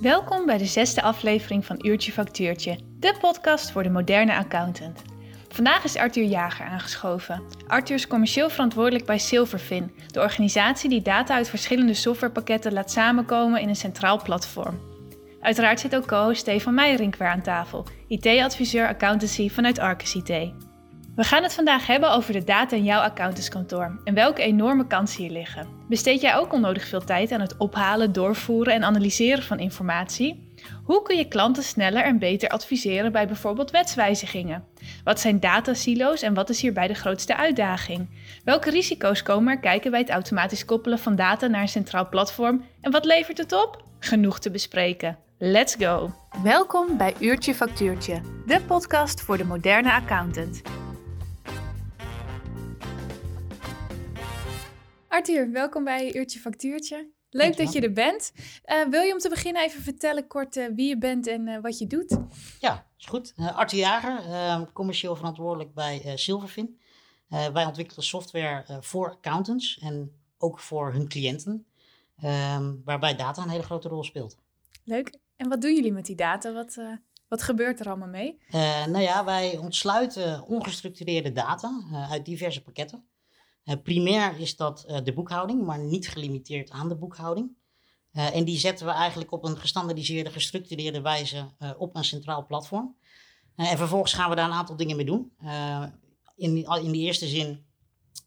Welkom bij de zesde aflevering van Uurtje Factuurtje, de podcast voor de moderne accountant. Vandaag is Arthur Jager aangeschoven. Arthur is commercieel verantwoordelijk bij Silverfin, de organisatie die data uit verschillende softwarepakketten laat samenkomen in een centraal platform. Uiteraard zit ook co-host Stefan Meijerink weer aan tafel, IT-adviseur accountancy vanuit Arcus IT. We gaan het vandaag hebben over de data in jouw accountantskantoor en welke enorme kansen hier liggen. Besteed jij ook onnodig veel tijd aan het ophalen, doorvoeren en analyseren van informatie? Hoe kun je klanten sneller en beter adviseren bij bijvoorbeeld wetswijzigingen? Wat zijn datasilo's en wat is hierbij de grootste uitdaging? Welke risico's komen er kijken bij het automatisch koppelen van data naar een centraal platform en wat levert het op? Genoeg te bespreken. Let's go! Welkom bij Uurtje Factuurtje, de podcast voor de moderne accountant. Arthur, welkom bij Uurtje Factuurtje. Leuk dat je er bent. Uh, wil je om te beginnen even vertellen kort uh, wie je bent en uh, wat je doet? Ja, is goed. Arthur Jager, ehm, commercieel verantwoordelijk bij Silverfin. wij ontwikkelen software voor accountants en ook voor hun cliënten, ehm, waarbij data een hele grote rol speelt. Leuk. En wat doen jullie met die data? Wat, wat gebeurt er allemaal mee? nou ja, wij ontsluiten ongestructureerde data uit diverse pakketten. Uh, primair is dat uh, de boekhouding, maar niet gelimiteerd aan de boekhouding. Uh, en die zetten we eigenlijk op een gestandardiseerde, gestructureerde wijze op een centraal platform. en vervolgens gaan we daar een aantal dingen mee doen. in, in de eerste zin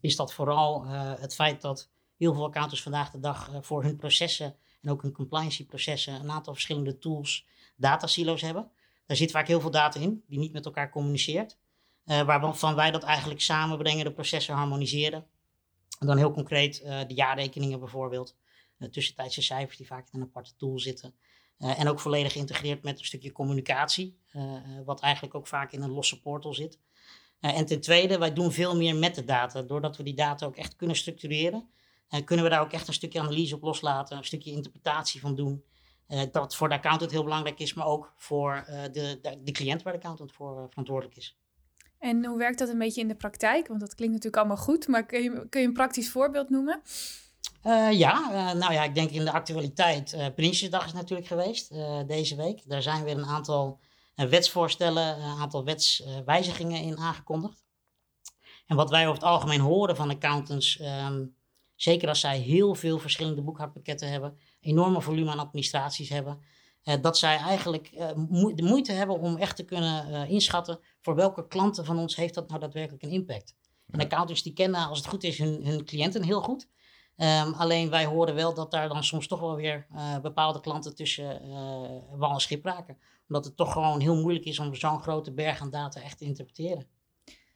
is dat vooral het feit dat heel veel accountants vandaag de dag voor hun processen en ook hun compliance processen een aantal verschillende tools, datasilo's hebben. Daar zit vaak heel veel data in die niet met elkaar communiceert. Uh, waarvan wij dat eigenlijk samenbrengen, de processen harmoniseren. En dan heel concreet uh, de jaarrekeningen bijvoorbeeld. Uh, tussentijdse cijfers die vaak in een aparte tool zitten. en ook volledig geïntegreerd met een stukje communicatie. wat eigenlijk ook vaak in een losse portal zit. en ten tweede, wij doen veel meer met de data. Doordat we die data ook echt kunnen structureren. kunnen we daar ook echt een stukje analyse op loslaten. Een stukje interpretatie van doen. dat voor de accountant heel belangrijk is, maar ook voor de, de cliënt waar de accountant voor verantwoordelijk is. En hoe werkt dat een beetje in de praktijk? Want dat klinkt natuurlijk allemaal goed, maar kun je, kun je een praktisch voorbeeld noemen? Uh, ja, uh, nou ja, ik denk in de actualiteit. Uh, Prinsjesdag is natuurlijk geweest deze week. Daar zijn weer een aantal wetsvoorstellen, een aantal wetswijzigingen in aangekondigd. En wat wij over het algemeen horen van accountants, um, zeker als zij heel veel verschillende boekhoudpakketten hebben, enorme volume aan administraties hebben, dat zij eigenlijk de moeite hebben om echt te kunnen inschatten voor welke klanten van ons heeft dat nou daadwerkelijk een impact? En accountants die kennen, als het goed is, hun, hun cliënten heel goed. Um, alleen wij horen wel dat daar dan soms toch wel weer uh, bepaalde klanten tussen uh, wal en schip raken. Omdat het toch gewoon heel moeilijk is om zo'n grote berg aan data echt te interpreteren.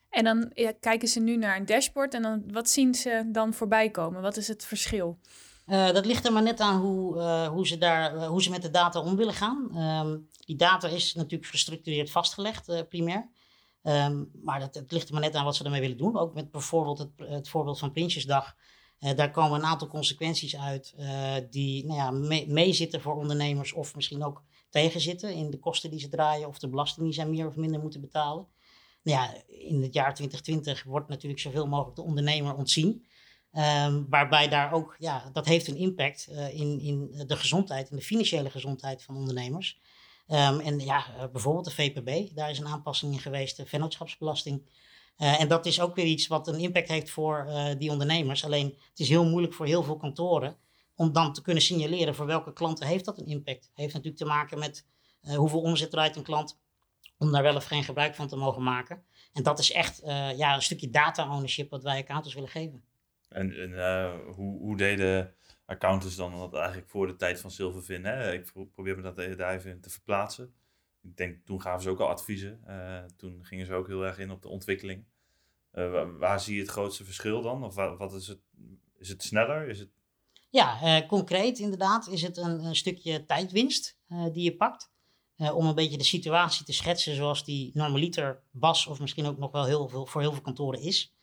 En dan ja, kijken ze nu naar een dashboard en dan, wat zien ze dan voorbij komen? Wat is het verschil? Uh, dat ligt er maar net aan hoe, hoe, ze, daar, hoe ze met de data om willen gaan. Um, die data is natuurlijk gestructureerd vastgelegd, primair. Um, maar dat, het ligt er maar net aan wat ze ermee willen doen. Ook met bijvoorbeeld het, het voorbeeld van Prinsjesdag. Daar komen een aantal consequenties uit die nou ja, meezitten voor ondernemers of misschien ook tegenzitten in de kosten die ze draaien of de belasting die zij meer of minder moeten betalen. Nou ja, in het jaar 2020 wordt natuurlijk zoveel mogelijk de ondernemer ontzien. Um, waarbij daar ook, ja, dat heeft een impact uh, in, in de gezondheid, in de financiële gezondheid van ondernemers. Um, en ja, uh, bijvoorbeeld de VPB, daar is een aanpassing in geweest, de vennootschapsbelasting. Uh, en dat is ook weer iets wat een impact heeft voor die ondernemers. Alleen het is heel moeilijk voor heel veel kantoren om dan te kunnen signaleren voor welke klanten heeft dat een impact. Heeft natuurlijk te maken met hoeveel omzet draait een klant om daar wel of geen gebruik van te mogen maken. En dat is echt ja, een stukje data ownership wat wij accountants willen geven. En, en hoe, hoe deden accountants dan dat eigenlijk voor de tijd van Silverfin. Hè? Ik probeer me dat daar even te verplaatsen. Ik denk, toen gaven ze ook al adviezen. Uh, toen gingen ze ook heel erg in op de ontwikkeling. Waar, zie je het grootste verschil dan? Of wat, is het? Is het sneller? Is het... Ja, concreet inderdaad is het een, stukje tijdwinst die je pakt. om een beetje de situatie te schetsen zoals die normaliter was, of misschien ook nog wel heel veel, voor heel veel kantoren is.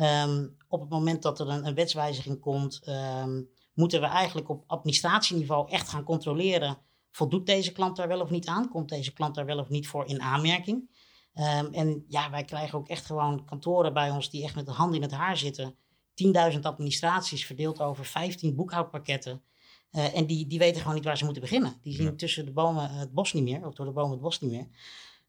Um, op het moment dat er een, een wetswijziging komt, um, moeten we eigenlijk op administratieniveau echt gaan controleren. Voldoet deze klant daar wel of niet aan? Komt deze klant daar wel of niet voor in aanmerking? Um, en ja, wij krijgen ook echt gewoon kantoren bij ons die echt met de hand in het haar zitten. 10.000 administraties verdeeld over 15 boekhoudpakketten. Eh, en die, die weten gewoon niet waar ze moeten beginnen. Die zien Ja. tussen de bomen het bos niet meer, of door de bomen het bos niet meer.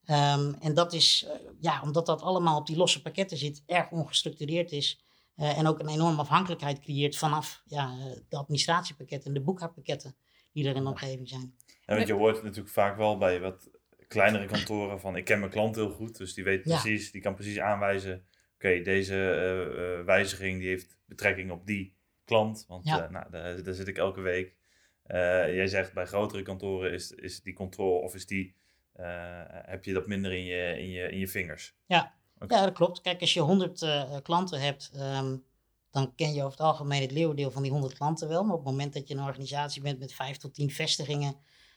Ehm, en dat is, eh, ja, omdat dat allemaal op die losse pakketten zit, erg ongestructureerd is. eh, en ook een enorme afhankelijkheid creëert vanaf ja, eh, de administratiepakketten en de boekhoudpakketten die er in de omgeving zijn. En want je hoort natuurlijk vaak wel bij wat kleinere kantoren van ik ken mijn klant heel goed, dus die weet Ja. precies, die kan precies aanwijzen, oké, deze eh, wijziging die heeft betrekking op die klant, want Ja. eh, nou, daar, daar zit ik elke week. Eh, jij zegt bij grotere kantoren is, is die controle of is die, heb je dat minder in je, in je, in je vingers. Oké. Ja, dat klopt. Kijk, als je 100 eh, klanten hebt, ehm, dan ken je over het algemeen het leeuwendeel van die 100 klanten wel. Maar op het moment dat je een organisatie bent met 5 tot 10 vestigingen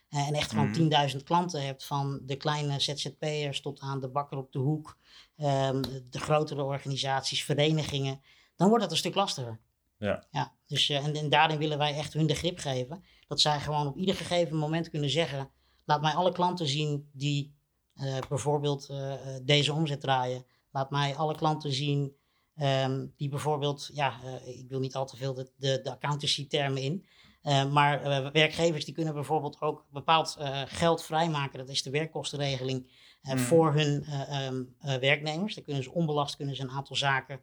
eh, en echt gewoon Mhm. 10.000 klanten hebt, van de kleine ZZP'ers tot aan de bakker op de hoek, ehm, de grotere organisaties, verenigingen, dan wordt dat een stuk lastiger. Ja. ja dus, eh, en, en daarin willen wij echt hun de grip geven. Dat zij gewoon op ieder gegeven moment kunnen zeggen, laat mij alle klanten zien die eh, bijvoorbeeld eh, eh, deze omzet draaien. Laat mij alle klanten zien ehm, die bijvoorbeeld, ja, ik wil niet al te veel de, de, de accountancy-termen in. maar werkgevers die kunnen bijvoorbeeld ook bepaald geld vrijmaken. Dat is de werkkostenregeling Mhm. voor hun eh, ehm, eh, werknemers. Dan kunnen ze onbelast kunnen ze een aantal zaken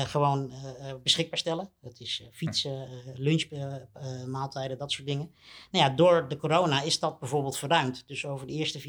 gewoon eh, eh, beschikbaar stellen. Dat is eh, fietsen, eh lunchmaaltijden, dat soort dingen. Nou ja, door de corona is dat bijvoorbeeld verruimd. Dus over de eerste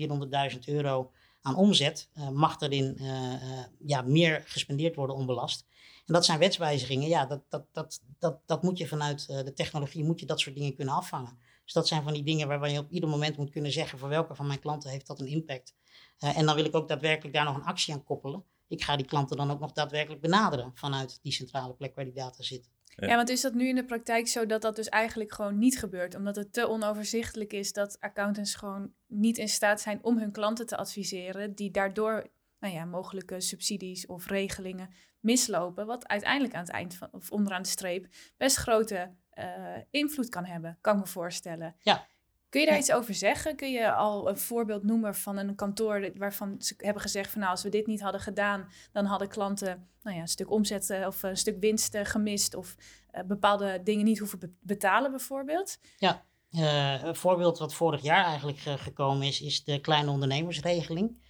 400.000 euro aan omzet eh, mag erin eh, eh, ja, meer gespendeerd worden onbelast. En dat zijn wetswijzigingen. Ja, dat, dat, dat, dat, dat moet je vanuit eh, de technologie moet je dat soort dingen kunnen afvangen. Dus dat zijn van die dingen waarvan je op ieder moment moet kunnen zeggen voor welke van mijn klanten heeft dat een impact. Eh, en dan wil ik ook daadwerkelijk daar nog een actie aan koppelen. Ik ga die klanten dan ook nog daadwerkelijk benaderen vanuit die centrale plek waar die data zit. Ja. Ja, want is dat nu in de praktijk zo dat dat dus eigenlijk gewoon niet gebeurt? Omdat het te onoverzichtelijk is dat accountants gewoon niet in staat zijn om hun klanten te adviseren, die daardoor nou ja, mogelijke subsidies of regelingen mislopen, wat uiteindelijk aan het eind van, of onderaan de streep best grote eh, invloed kan hebben, kan ik me voorstellen. Ja. Kun je daar Ja. iets over zeggen? Kun je al een voorbeeld noemen van een kantoor waarvan ze hebben gezegd van nou, als we dit niet hadden gedaan, dan hadden klanten nou ja, een stuk omzet eh, of een stuk winst eh, gemist of eh, bepaalde dingen niet hoeven be- betalen bijvoorbeeld. Eh, een voorbeeld wat vorig jaar eigenlijk gekomen is, is de kleine ondernemersregeling.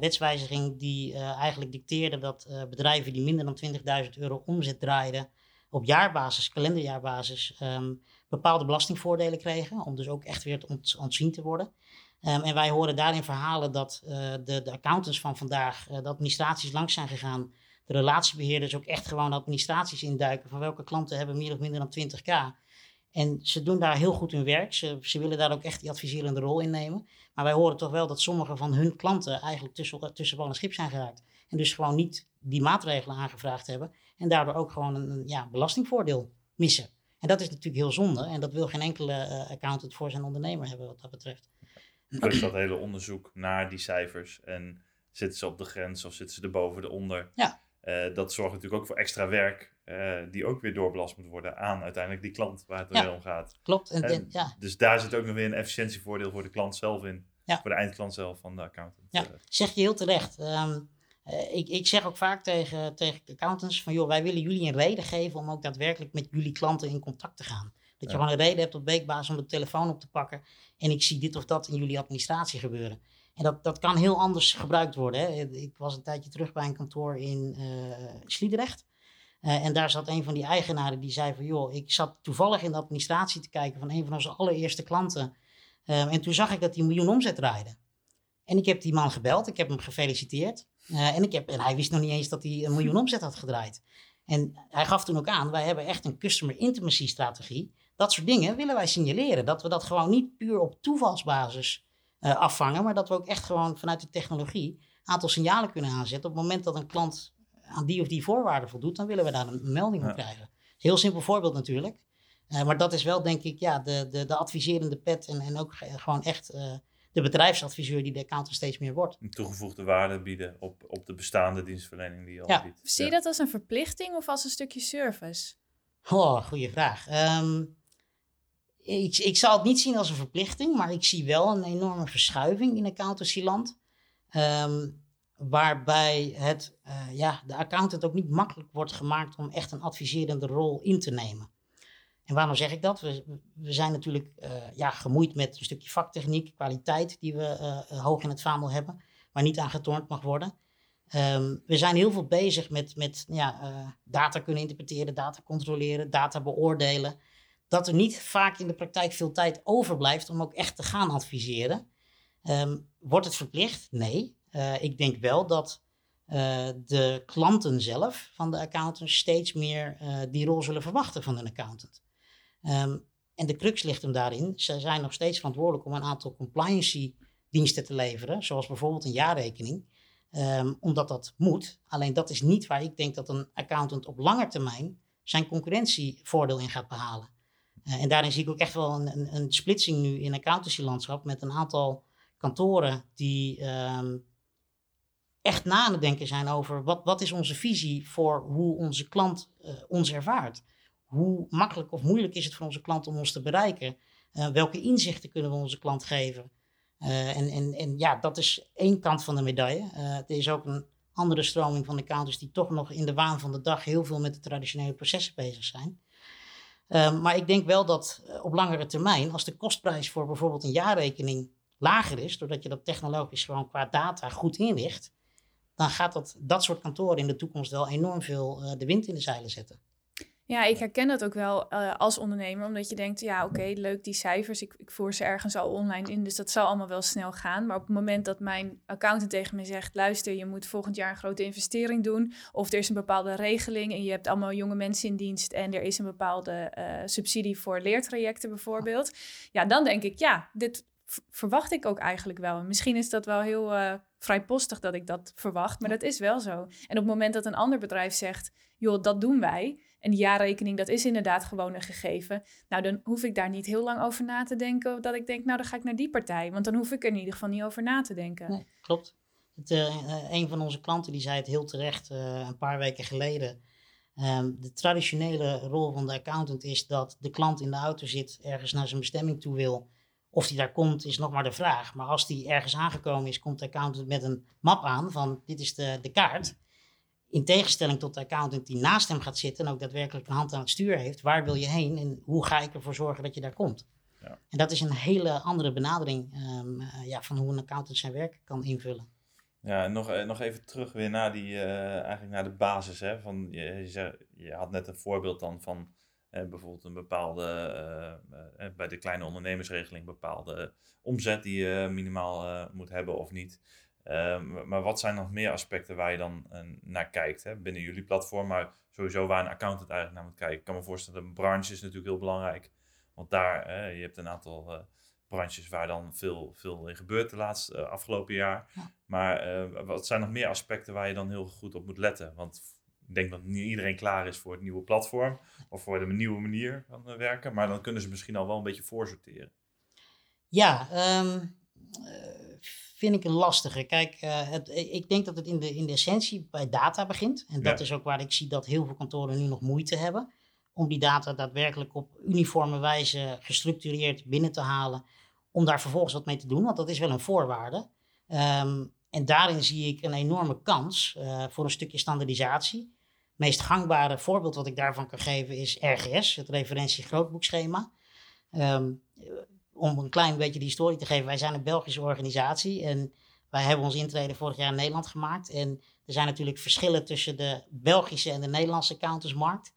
Wetswijziging die eigenlijk dicteerde dat bedrijven die minder dan 20.000 euro omzet draaiden op jaarbasis, kalenderjaarbasis, ehm, bepaalde belastingvoordelen kregen. Om dus ook echt weer ontzien te worden. Ehm, en wij horen daarin verhalen dat eh, de, de accountants van vandaag eh, de administraties langs zijn gegaan. De relatiebeheerders ook echt gewoon administraties induiken van welke klanten hebben meer of minder dan 20k. En ze doen daar heel goed hun werk. Ze, ze willen daar ook echt die adviserende rol in nemen. Maar wij horen toch wel dat sommige van hun klanten eigenlijk tussen, tussen wal en schip zijn geraakt. En dus gewoon niet die maatregelen aangevraagd hebben. En daardoor ook gewoon een, een, ja, belastingvoordeel missen. En dat is natuurlijk heel zonde. En dat wil geen enkele eh, accountant voor zijn ondernemer hebben wat dat betreft. Dus dat hele onderzoek naar die cijfers en zitten ze op de grens of zitten ze erboven, eronder. Ja. Eh, dat zorgt natuurlijk ook voor extra werk, eh, die ook weer doorbelast moet worden aan uiteindelijk die klant waar het Ja. om gaat. Klopt. En, ja, Dus daar zit ook nog weer een efficiëntievoordeel voor de klant zelf in. Ja. Voor de eindklant zelf van de accountant. Ja. Zeg je heel terecht. Ehm, eh, ik, ik zeg ook vaak tegen, tegen accountants van joh, wij willen jullie een reden geven om ook daadwerkelijk met jullie klanten in contact te gaan. Dat je gewoon een reden hebt op weekbasis om de telefoon op te pakken en ik zie dit of dat in jullie administratie gebeuren. En dat, dat kan heel anders gebruikt worden. Hè. Ik was een tijdje terug bij een kantoor in eh Sliedrecht. Eh, en daar zat een van die eigenaren die zei van joh, ik zat toevallig in de administratie te kijken van een van onze allereerste klanten. Eh, en toen zag ik dat hij een miljoen omzet draaide. En ik heb die man gebeld, ik heb hem gefeliciteerd. Eh, en, ik heb, en hij wist nog niet eens dat hij een miljoen omzet had gedraaid. En hij gaf toen ook aan, wij hebben echt een customer intimacy strategie. Dat soort dingen willen wij signaleren. Dat we dat gewoon niet puur op toevalsbasis eh, afvangen, maar dat we ook echt gewoon vanuit de technologie een aantal signalen kunnen aanzetten. Op het moment dat een klant aan die of die voorwaarden voldoet, dan willen we daar een melding op Ja. krijgen. Heel simpel voorbeeld natuurlijk. Eh, maar dat is wel denk ik ja, de, de, de adviserende pet en, en ook ge- gewoon echt de bedrijfsadviseur die de accountant steeds meer wordt. Een toegevoegde waarde bieden op, op de bestaande dienstverlening die je al Ja. biedt. Zie je Ja. dat als een verplichting of als een stukje service? Oh, goede vraag. Ehm, ik, ik zal het niet zien als een verplichting, maar ik zie wel een enorme verschuiving in accountancyland. Ehm, waarbij het, eh, ja, de accountant ook niet makkelijk wordt gemaakt om echt een adviserende rol in te nemen. En waarom zeg ik dat? We, zijn natuurlijk ja, gemoeid met een stukje vaktechniek, kwaliteit die we hoog in het vaandel hebben, maar niet aan getornd mag worden. Ehm, we zijn heel veel bezig met, met ja, data kunnen interpreteren, data controleren, data beoordelen. Dat er niet vaak in de praktijk veel tijd overblijft om ook echt te gaan adviseren. Um, wordt het verplicht? Nee. Ik denk wel dat de klanten zelf van de accountants steeds meer die rol zullen verwachten van een accountant. Um, en de crux ligt hem daarin. Ze zijn nog steeds verantwoordelijk om een aantal compliancy diensten te leveren, zoals bijvoorbeeld een jaarrekening, um, omdat dat moet. Alleen dat is niet waar ik denk dat een accountant op lange termijn zijn concurrentievoordeel in gaat behalen. Uh, en daarin zie ik ook echt wel een, een, een splitsing nu in accountancy-landschap met een aantal kantoren die um, echt na denken zijn over wat, wat is onze visie voor hoe onze klant uh, ons ervaart. Hoe makkelijk of moeilijk is het voor onze klant om ons te bereiken? Uh, welke inzichten kunnen we onze klant geven? Uh, en, en, en ja, dat is één kant van de medaille. er is ook een andere stroming van accountants die toch nog in de waan van de dag heel veel met de traditionele processen bezig zijn. Uh, maar ik denk wel dat op langere termijn, als de kostprijs voor bijvoorbeeld een jaarrekening lager is, doordat je dat technologisch gewoon qua data goed inricht, dan gaat dat, dat soort kantoren in de toekomst wel enorm veel uh, de wind in de zeilen zetten. Ja, ik herken dat ook wel uh, als ondernemer, omdat je denkt, ja oké, leuk die cijfers, ik, ik voer ze ergens al online in, dus dat zal allemaal wel snel gaan. Maar op het moment dat mijn accountant tegen me zegt, luister, je moet volgend jaar een grote investering doen, of er is een bepaalde regeling en je hebt allemaal jonge mensen in dienst en er is een bepaalde uh, subsidie voor leertrajecten bijvoorbeeld, ja, dan denk ik, ja, dit verwacht ik ook eigenlijk wel. Misschien is dat wel heel uh, vrijpostig dat ik dat verwacht, maar dat is wel zo. En op het moment dat een ander bedrijf zegt, joh, dat doen wij, en die jaarrekening, dat is inderdaad gewoon een gegeven, nou dan hoef ik daar niet heel lang over na te denken, dat ik denk, nou dan ga ik naar die partij, want dan hoef ik er in ieder geval niet over na te denken. Nee, klopt. Het, uh, een van onze klanten die zei het heel terecht uh, een paar weken geleden. Um, de traditionele rol van de accountant is dat de klant in de auto zit, ergens naar zijn bestemming toe wil of die daar komt, is nog maar de vraag. Maar als die ergens aangekomen is, komt de accountant met een map aan van dit is de, de kaart. In tegenstelling tot de accountant die naast hem gaat zitten en ook daadwerkelijk een hand aan het stuur heeft. Waar wil je heen en hoe ga ik ervoor zorgen dat je daar komt? Ja. En dat is een hele andere benadering um, uh, ja, van hoe een accountant zijn werk kan invullen. Ja, en nog, nog even terug weer naar, die, uh, eigenlijk naar de basis. Hè? Van, je, je, zei, je had net een voorbeeld dan van eh, bijvoorbeeld een bepaalde, uh, uh, bij de kleine ondernemersregeling, bepaalde omzet die je minimaal moet hebben of niet. Ehm, maar wat zijn nog meer aspecten waar je dan naar kijkt hè? binnen jullie platform, maar sowieso waar een accountant eigenlijk naar moet kijken? Ik kan me voorstellen, een branche is natuurlijk heel belangrijk, want daar, je hebt een aantal branches waar dan veel, veel in gebeurt de laatste afgelopen jaar. Maar wat zijn nog meer aspecten waar je dan heel goed op moet letten? Want ik denk dat niet iedereen klaar is voor het nieuwe platform of voor de nieuwe manier van werken, maar dan kunnen ze misschien al wel een beetje voorsorteren. Ja, um, vind ik een lastige. Kijk, uh, het, ik denk dat het in de, in de essentie bij data begint. En dat ja. is ook waar ik zie dat heel veel kantoren nu nog moeite hebben om die data daadwerkelijk op uniforme wijze gestructureerd binnen te halen, om daar vervolgens wat mee te doen, want dat is wel een voorwaarde. Um, en daarin zie ik een enorme kans uh, voor een stukje standaardisatie meest gangbare voorbeeld wat ik daarvan kan geven is RGS, het referentie grootboekschema. Um, om een klein beetje de historie te geven, wij zijn een Belgische organisatie en wij hebben ons intrede vorig jaar in Nederland gemaakt. En er zijn natuurlijk verschillen tussen de Belgische en de Nederlandse accountantsmarkt.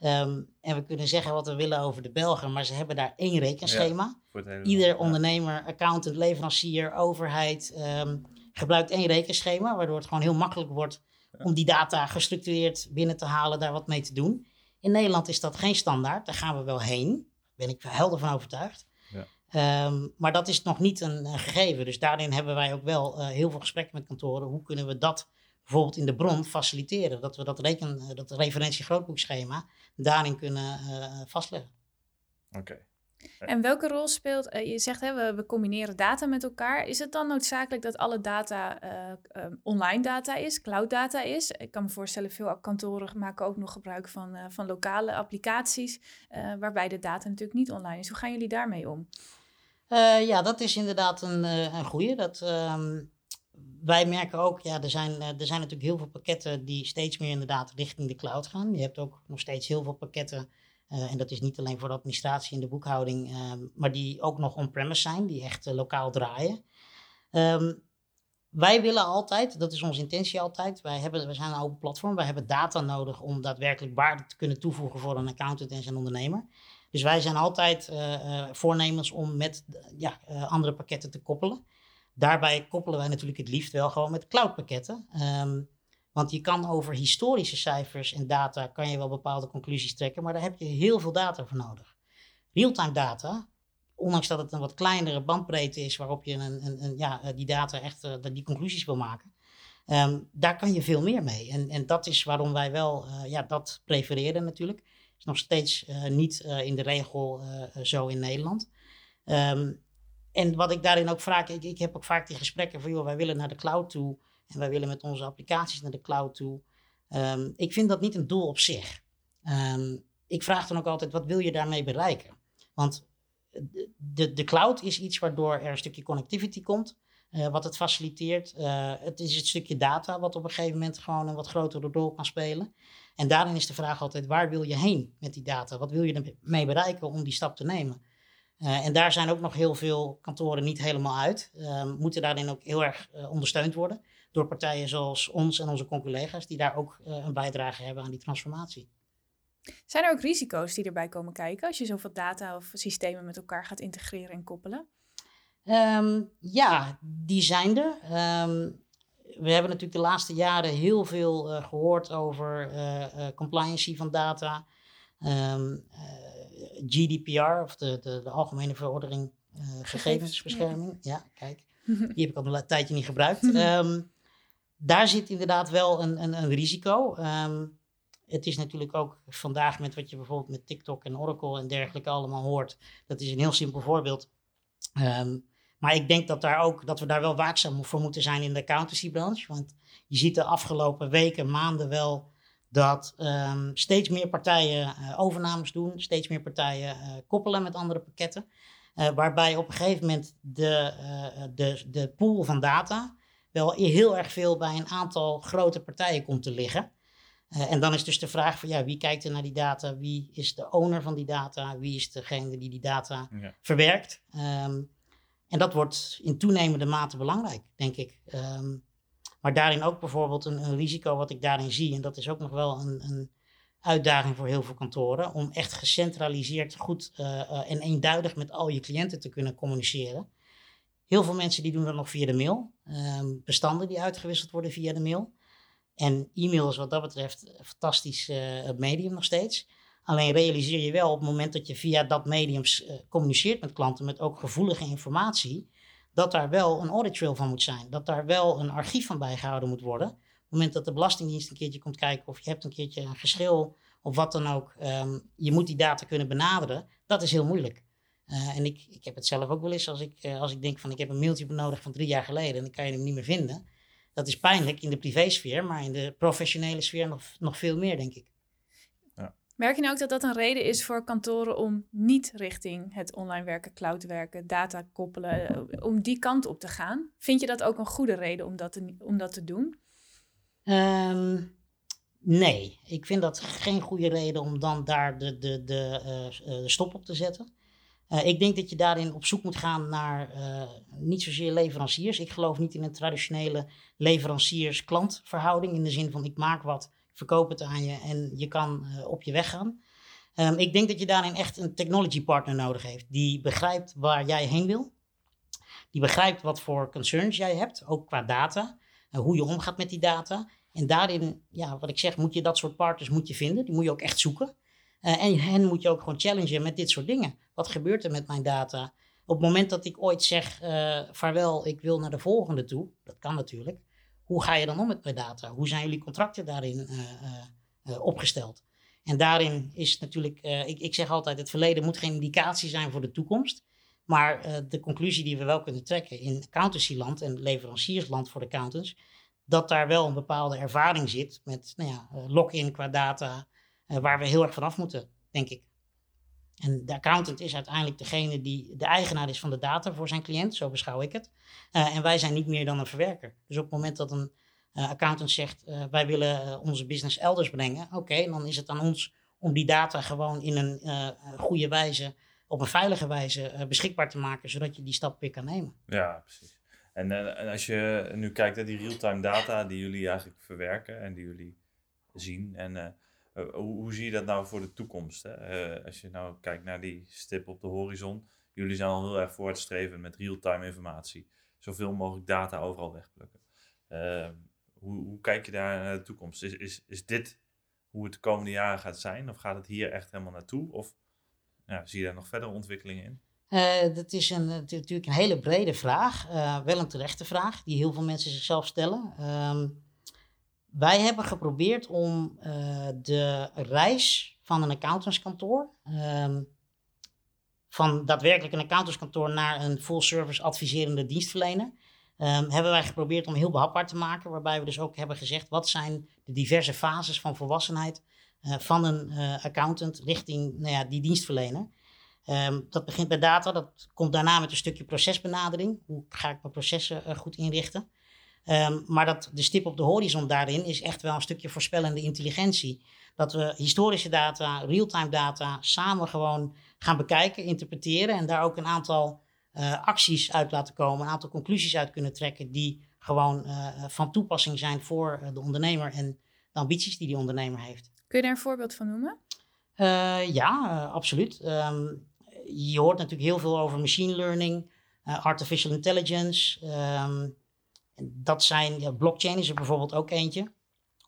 Ja. Um, en we kunnen zeggen wat we willen over de Belgen, maar ze hebben daar één rekenschema. Ja, Ieder ondernemer, accountant, leverancier, overheid um, gebruikt één rekenschema, waardoor het gewoon heel makkelijk wordt om die data gestructureerd binnen te halen, daar wat mee te doen. In Nederland is dat geen standaard, daar gaan we wel heen. Daar ben ik helder van overtuigd. Ja. Um, maar dat is nog niet een, een, gegeven. Dus daarin hebben wij ook wel uh, heel veel gesprekken met kantoren. Hoe kunnen we dat bijvoorbeeld in de bron faciliteren? Dat we dat, reken, uh, dat referentie grootboekschema daarin kunnen uh, vastleggen. Oké. Okay. En welke rol speelt, uh, je zegt hè, we, we, combineren data met elkaar. Is het dan noodzakelijk dat alle data uh, uh, online data is, cloud data is? Ik kan me voorstellen, veel kantoren maken ook nog gebruik van, van lokale applicaties, waarbij de data natuurlijk niet online is. Hoe gaan jullie daarmee om? ja, dat is inderdaad een, een goede. Dat, um, wij merken ook, ja, er zijn, er zijn natuurlijk heel veel pakketten die steeds meer inderdaad richting de cloud gaan. Je hebt ook nog steeds heel veel pakketten en dat is niet alleen voor de administratie en de boekhouding, ehm, maar die ook nog on-premise zijn, die echt lokaal draaien. Ehm, wij willen altijd, dat is onze intentie altijd, wij, hebben, we zijn een open platform, wij hebben data nodig om daadwerkelijk waarde te kunnen toevoegen voor een accountant en zijn ondernemer. Dus wij zijn altijd uh, voornemens om met ja, andere pakketten te koppelen. Daarbij koppelen wij natuurlijk het liefst wel gewoon met cloudpakketten. Um, want je kan over historische cijfers en data kan je wel bepaalde conclusies trekken, maar daar heb je heel veel data voor nodig. Realtime data, ondanks dat het een wat kleinere bandbreedte is waarop je een, een, een ja, die data echt uh, die conclusies wil maken, um, daar kan je veel meer mee. En, en dat is waarom wij wel uh, ja, dat prefereren natuurlijk. is nog steeds niet in de regel zo in Nederland. Um, en wat ik daarin ook vaak, ik, ik heb ook vaak die gesprekken van, joh, wij willen naar de cloud toe en wij willen met onze applicaties naar de cloud toe. Um, ik vind dat niet een doel op zich. Um, ik vraag dan ook altijd, wat wil je daarmee bereiken? Want de, de cloud is iets waardoor er een stukje connectivity komt, uh, wat het faciliteert. Uh, het is het stukje data wat op een gegeven moment gewoon een wat grotere rol kan spelen. En daarin is de vraag altijd, waar wil je heen met die data? Wat wil je ermee bereiken om die stap te nemen? Uh, en daar zijn ook nog heel veel kantoren niet helemaal uit. Uh, moeten daarin ook heel erg ondersteund worden door partijen zoals ons en onze collega's, die daar ook een bijdrage hebben aan die transformatie. Zijn er ook risico's die erbij komen kijken als je zoveel data of systemen met elkaar gaat integreren en koppelen? Um, ja, die zijn er. Um, we hebben natuurlijk de laatste jaren heel veel gehoord over compliancy van data. Um, GDPR, of de, de, de Algemene Verordening uh, Gegevensbescherming. Ja. kijk, die heb ik al een tijdje niet gebruikt. Um, daar zit inderdaad wel een, een, een risico. Um, het is natuurlijk ook vandaag met wat je bijvoorbeeld met TikTok en Oracle en dergelijke allemaal hoort. Dat is een heel simpel voorbeeld. Um, maar ik denk dat, daar ook, dat we daar wel waakzaam voor moeten zijn in de accountancybranche. Want je ziet de afgelopen weken, maanden wel dat um, steeds meer partijen uh, overnames doen, steeds meer partijen uh, koppelen met andere pakketten. Uh, waarbij op een gegeven moment de, de, de pool van data wel heel erg veel bij een aantal grote partijen komt te liggen. en dan is dus de vraag van ja, wie kijkt er naar die data? Wie is de owner van die data? Wie is degene die die data ja. verwerkt? Um, en dat wordt in toenemende mate belangrijk, denk ik. Um, maar daarin ook bijvoorbeeld een, een, risico wat ik daarin zie, en dat is ook nog wel een, een uitdaging voor heel veel kantoren, om echt gecentraliseerd goed uh, uh, en eenduidig met al je cliënten te kunnen communiceren. Heel veel mensen die doen dat nog via de mail. Um, bestanden die uitgewisseld worden via de mail. En e-mail is wat dat betreft een fantastisch uh, medium nog steeds. Alleen realiseer je wel op het moment dat je via dat medium communiceert met klanten met ook gevoelige informatie, dat daar wel een audit trail van moet zijn. Dat daar wel een archief van bijgehouden moet worden. Op het moment dat de Belastingdienst een keertje komt kijken of je hebt een keertje een geschil of wat dan ook, um, je moet die data kunnen benaderen. Dat is heel moeilijk. Uh, en ik, ik heb het zelf ook wel eens als ik, uh, als ik denk van ik heb een mailtje benodigd van drie jaar geleden en dan kan je hem niet meer vinden. Dat is pijnlijk in de privésfeer, maar in de professionele sfeer nog, nog veel meer, denk ik. Merk je nou ook dat dat een reden is voor kantoren om niet richting het online werken, cloud werken, data koppelen, eh, om die kant op te gaan? Vind je dat ook een goede reden om dat te, om dat te doen? Um, nee, ik vind dat geen goede reden om dan daar de, de, de, uh, de stop op te zetten. Uh, ik denk dat je daarin op zoek moet gaan naar uh, niet zozeer leveranciers. Ik geloof niet in een traditionele leveranciers-klantverhouding. In de zin van ik maak wat, verkoop het aan je en je kan uh, op je weg gaan. Um, ik denk dat je daarin echt een technology partner nodig heeft. Die begrijpt waar jij heen wil. Die begrijpt wat voor concerns jij hebt, ook qua data. Uh, hoe je omgaat met die data. En daarin, ja, wat ik zeg, moet je dat soort partners moet je vinden. Die moet je ook echt zoeken. Uh, en hen moet je ook gewoon challengen met dit soort dingen. Wat gebeurt er met mijn data? Op het moment dat ik ooit zeg, vaarwel, ik wil naar de volgende toe. Dat kan natuurlijk hoe ga je dan om met mijn data? Hoe zijn jullie contracten daarin uh, uh, opgesteld? En daarin is natuurlijk, ik, ik zeg altijd, het verleden moet geen indicatie zijn voor de toekomst. Maar de conclusie die we wel kunnen trekken in accountancyland en leveranciersland voor de accountants, dat daar wel een bepaalde ervaring zit met nou ja, lock-in qua data, waar we heel erg vanaf moeten, denk ik. En de accountant is uiteindelijk degene die de eigenaar is van de data voor zijn cliënt, zo beschouw ik het. Uh, en wij zijn niet meer dan een verwerker. Dus op het moment dat een uh, accountant zegt, uh, wij willen onze business elders brengen, oké, dan is het aan ons om die data gewoon in een goede wijze, op een veilige wijze beschikbaar te maken, zodat je die stap weer kan nemen. Ja, precies. En, en als je nu kijkt naar die real-time data die jullie eigenlijk verwerken en die jullie zien. En hoe, hoe, zie je dat nou voor de toekomst? Hè? als je nou kijkt naar die stip op de horizon. Jullie zijn al heel erg voortstrevend met real-time informatie. Zoveel mogelijk data overal wegplukken. Uh, hoe, hoe, kijk je daar naar de toekomst? Is, is, is dit hoe het de komende jaren gaat zijn? Of gaat het hier echt helemaal naartoe? Of ja, zie je daar nog verder ontwikkelingen in? Uh, dat is een, natuurlijk een hele brede vraag. Wel een terechte vraag die heel veel mensen zichzelf stellen. Uh, wij hebben geprobeerd om uh, de reis van een accountantskantoor ehm, van daadwerkelijk een accountantskantoor naar een full-service adviserende dienstverlener. Um, hebben wij geprobeerd om heel behapbaar te maken, waarbij we dus ook hebben gezegd wat zijn de diverse fases van volwassenheid uh, van een uh, accountant richting nou ja, die dienstverlener. Um, dat begint bij data, dat komt daarna met een stukje procesbenadering. Hoe ga ik mijn processen goed inrichten? Um, maar dat, de stip op de horizon daarin is echt wel een stukje voorspellende intelligentie. Dat we historische data, real-time data samen gewoon gaan bekijken, interpreteren en daar ook een aantal uh, acties uit laten komen, een aantal conclusies uit kunnen trekken die gewoon uh, van toepassing zijn voor de ondernemer en de ambities die die ondernemer heeft. Kun je daar een voorbeeld van noemen? Uh, ja, absoluut. Um, je hoort natuurlijk heel veel over machine learning, artificial intelligence. Um, dat zijn, ja, blockchain is er bijvoorbeeld ook eentje.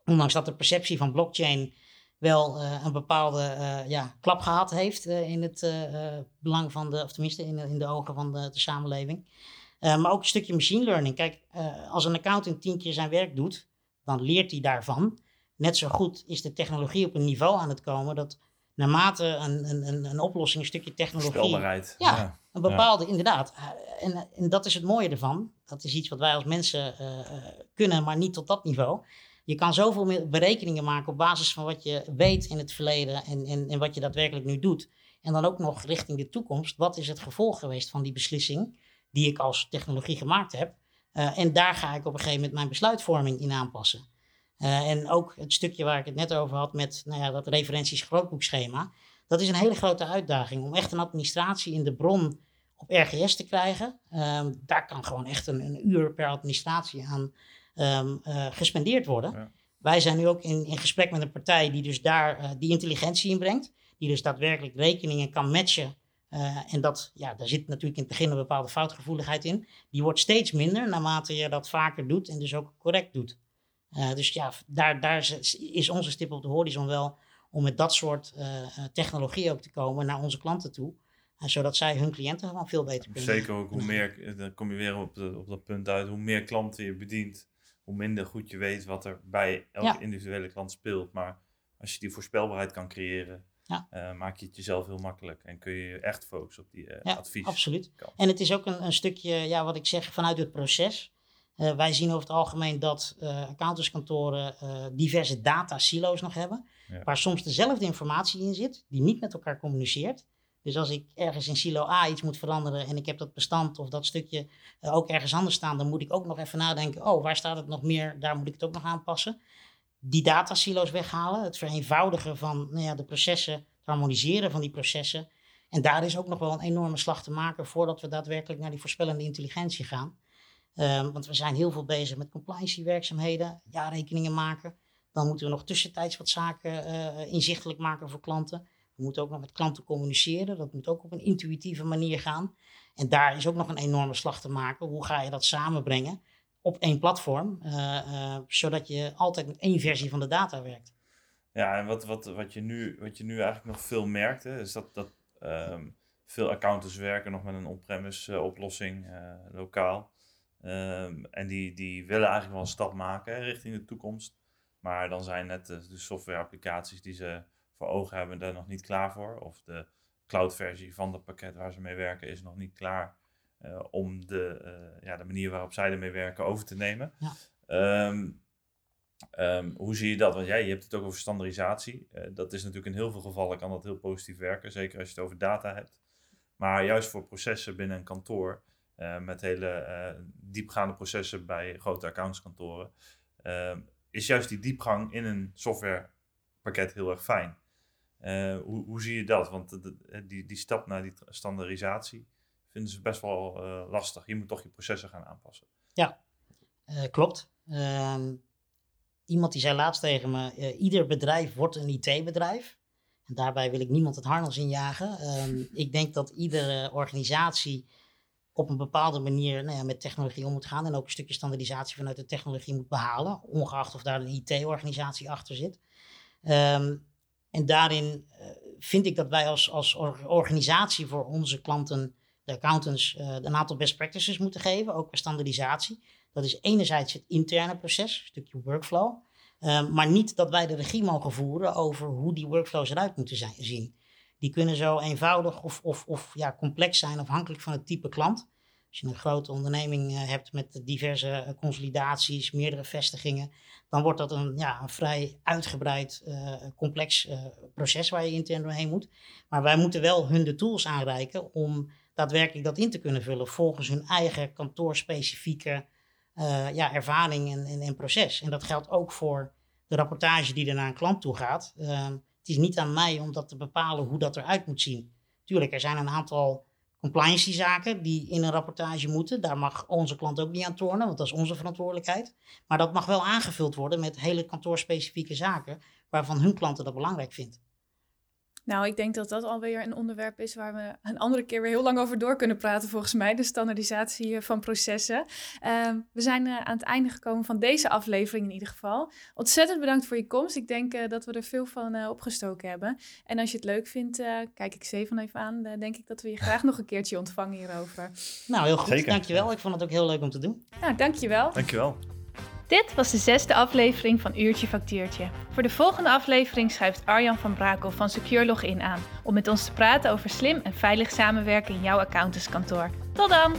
Ondanks dat de perceptie van blockchain wel uh, een bepaalde uh, ja, klap gehad heeft uh, in het belang van de, of tenminste in, in de ogen van de, de samenleving. maar ook een stukje machine learning. Kijk, als een accountant tien keer zijn werk doet, dan leert hij daarvan. Net zo goed is de technologie op een niveau aan het komen dat naarmate een, een, een, oplossing, een stukje technologie. Ja, ja, een bepaalde, inderdaad. En, en dat is het mooie ervan. Dat is iets wat wij als mensen kunnen, maar niet tot dat niveau je kan zoveel berekeningen maken op basis van wat je weet in het verleden en, en, en wat je daadwerkelijk nu doet. En dan ook nog richting de toekomst. Wat is het gevolg geweest van die beslissing die ik als technologie gemaakt heb? Uh, en daar ga ik op een gegeven moment mijn besluitvorming in aanpassen. Uh, en ook het stukje waar ik het net over had met nou ja, dat referenties grootboekschema. Dat is een hele grote uitdaging om echt een administratie in de bron op RGS te krijgen. Uh, daar kan gewoon echt een, een uur per administratie aan um, uh, gespendeerd worden. Ja. Wij zijn nu ook in, in gesprek met een partij die dus daar uh, die intelligentie in brengt. Die dus daadwerkelijk rekeningen kan matchen. Uh, en dat, ja, daar zit natuurlijk in het begin een bepaalde foutgevoeligheid in. Die wordt steeds minder naarmate je dat vaker doet en dus ook correct doet. Dus ja, daar, daar is onze stip op de horizon wel om met dat soort technologie ook te komen naar onze klanten toe zodat zij hun cliënten gewoon veel beter kunnen. Zeker ook hoe meer, dan kom je weer op, de, op dat punt uit, hoe meer klanten je bedient, hoe minder goed je weet wat er bij elke individuele klant speelt. Maar als je die voorspelbaarheid kan creëren, ja. uh, maak je het jezelf heel makkelijk en kun je echt focussen op die uh, ja, advies. Absoluut. En het is ook een, een, stukje, ja, wat ik zeg, vanuit het proces. Uh, wij zien over het algemeen dat accountantskantoren diverse data silo's nog hebben, ja. waar soms dezelfde informatie in zit, die niet met elkaar communiceert. Dus als ik ergens in silo A iets moet veranderen en ik heb dat bestand of dat stukje uh, ook ergens anders staan, dan moet ik ook nog even nadenken, oh, waar staat het nog meer? Daar moet ik het ook nog aanpassen. Die datasilo's weghalen, het vereenvoudigen van nou ja, de processen, het harmoniseren van die processen. En daar is ook nog wel een enorme slag te maken voordat we daadwerkelijk naar die voorspellende intelligentie gaan. Um, want we zijn heel veel bezig met compliance werkzaamheden, jaarrekeningen maken. Dan moeten we nog tussentijds wat zaken uh, inzichtelijk maken voor klanten. We moeten ook nog met klanten communiceren. Dat moet ook op een intuïtieve manier gaan. En daar is ook nog een enorme slag te maken. Hoe ga je dat samenbrengen op één platform, uh, uh, zodat je altijd met één versie van de data werkt? Ja, en wat, wat, wat, je, nu, wat je nu eigenlijk nog veel merkt, hè, is dat, dat um, veel accountants werken nog met een on-premise oplossing, lokaal. Um, en die, die willen eigenlijk wel een stap maken hè, richting de toekomst. Maar dan zijn net de software-applicaties die ze voor ogen hebben daar nog niet klaar voor. Of de cloud-versie van het pakket waar ze mee werken is nog niet klaar uh, om de, uh, ja, de manier waarop zij ermee werken over te nemen. Ja. Um, um, hoe zie je dat? Want jij je hebt het ook over standaardisatie. Uh, dat is natuurlijk in heel veel gevallen kan dat heel positief werken, zeker als je het over data hebt. Maar juist voor processen binnen een kantoor, met hele diepgaande processen bij grote accountskantoren, ehm, is juist die diepgang in een softwarepakket heel erg fijn. hoe, hoe zie je dat? Want die, die stap naar die standaardisatie vinden ze best wel lastig. Je moet toch je processen gaan aanpassen. Ja, klopt. Ehm, iemand die zei laatst tegen me: ieder bedrijf wordt een IT-bedrijf. En daarbij wil ik niemand het harnas injagen. Um, ik denk dat iedere organisatie op een bepaalde manier nou ja, met technologie om moet gaan. En ook een stukje standaardisatie vanuit de technologie moet behalen. Ongeacht of daar een IT-organisatie achter zit. Ehm, en daarin uh, vind ik dat wij als, als organisatie voor onze klanten, de accountants, uh, een aantal best practices moeten geven. Ook bij standaardisatie. Dat is enerzijds het interne proces, een stukje workflow. Um, maar niet dat wij de regie mogen voeren over hoe die workflows eruit moeten zijn, zien. Die kunnen zo eenvoudig of, of, of ja, complex zijn afhankelijk van het type klant. Als je een grote onderneming uh, hebt met diverse uh, consolidaties, meerdere vestigingen, dan wordt dat een, ja, een vrij uitgebreid, uh, complex proces waar je intern doorheen moet. Maar wij moeten wel hun de tools aanreiken om daadwerkelijk dat in te kunnen vullen volgens hun eigen kantoorspecifieke ja, ervaring en, en, en, proces. En dat geldt ook voor de rapportage die er naar een klant toe gaat. Ehm, het is niet aan mij om dat te bepalen hoe dat eruit moet zien. Tuurlijk, er zijn een aantal compliance zaken die in een rapportage moeten. Daar mag onze klant ook niet aan tornen, want dat is onze verantwoordelijkheid. Maar dat mag wel aangevuld worden met hele kantoorspecifieke zaken waarvan hun klanten dat belangrijk vindt. Nou, ik denk dat dat alweer een onderwerp is waar we een andere keer weer heel lang over door kunnen praten, volgens mij, de standaardisatie eh, van processen. Ehm, we zijn uh, aan het einde gekomen van deze aflevering in ieder geval. Ontzettend bedankt voor je komst. Ik denk uh, dat we er veel van opgestoken hebben. En als je het leuk vindt, kijk ik Stefan even aan, denk ik dat we je graag nog een keertje ontvangen hierover. Nou, heel goed. Zeker. Dankjewel. Ik vond het ook heel leuk om te doen. Nou, dankjewel. Dankjewel. Dit was de zesde aflevering van Uurtje Factuurtje. Voor de volgende aflevering schuift Arjan van Brakel van Secure Login aan om met ons te praten over slim en veilig samenwerken in jouw accountantskantoor. Tot dan!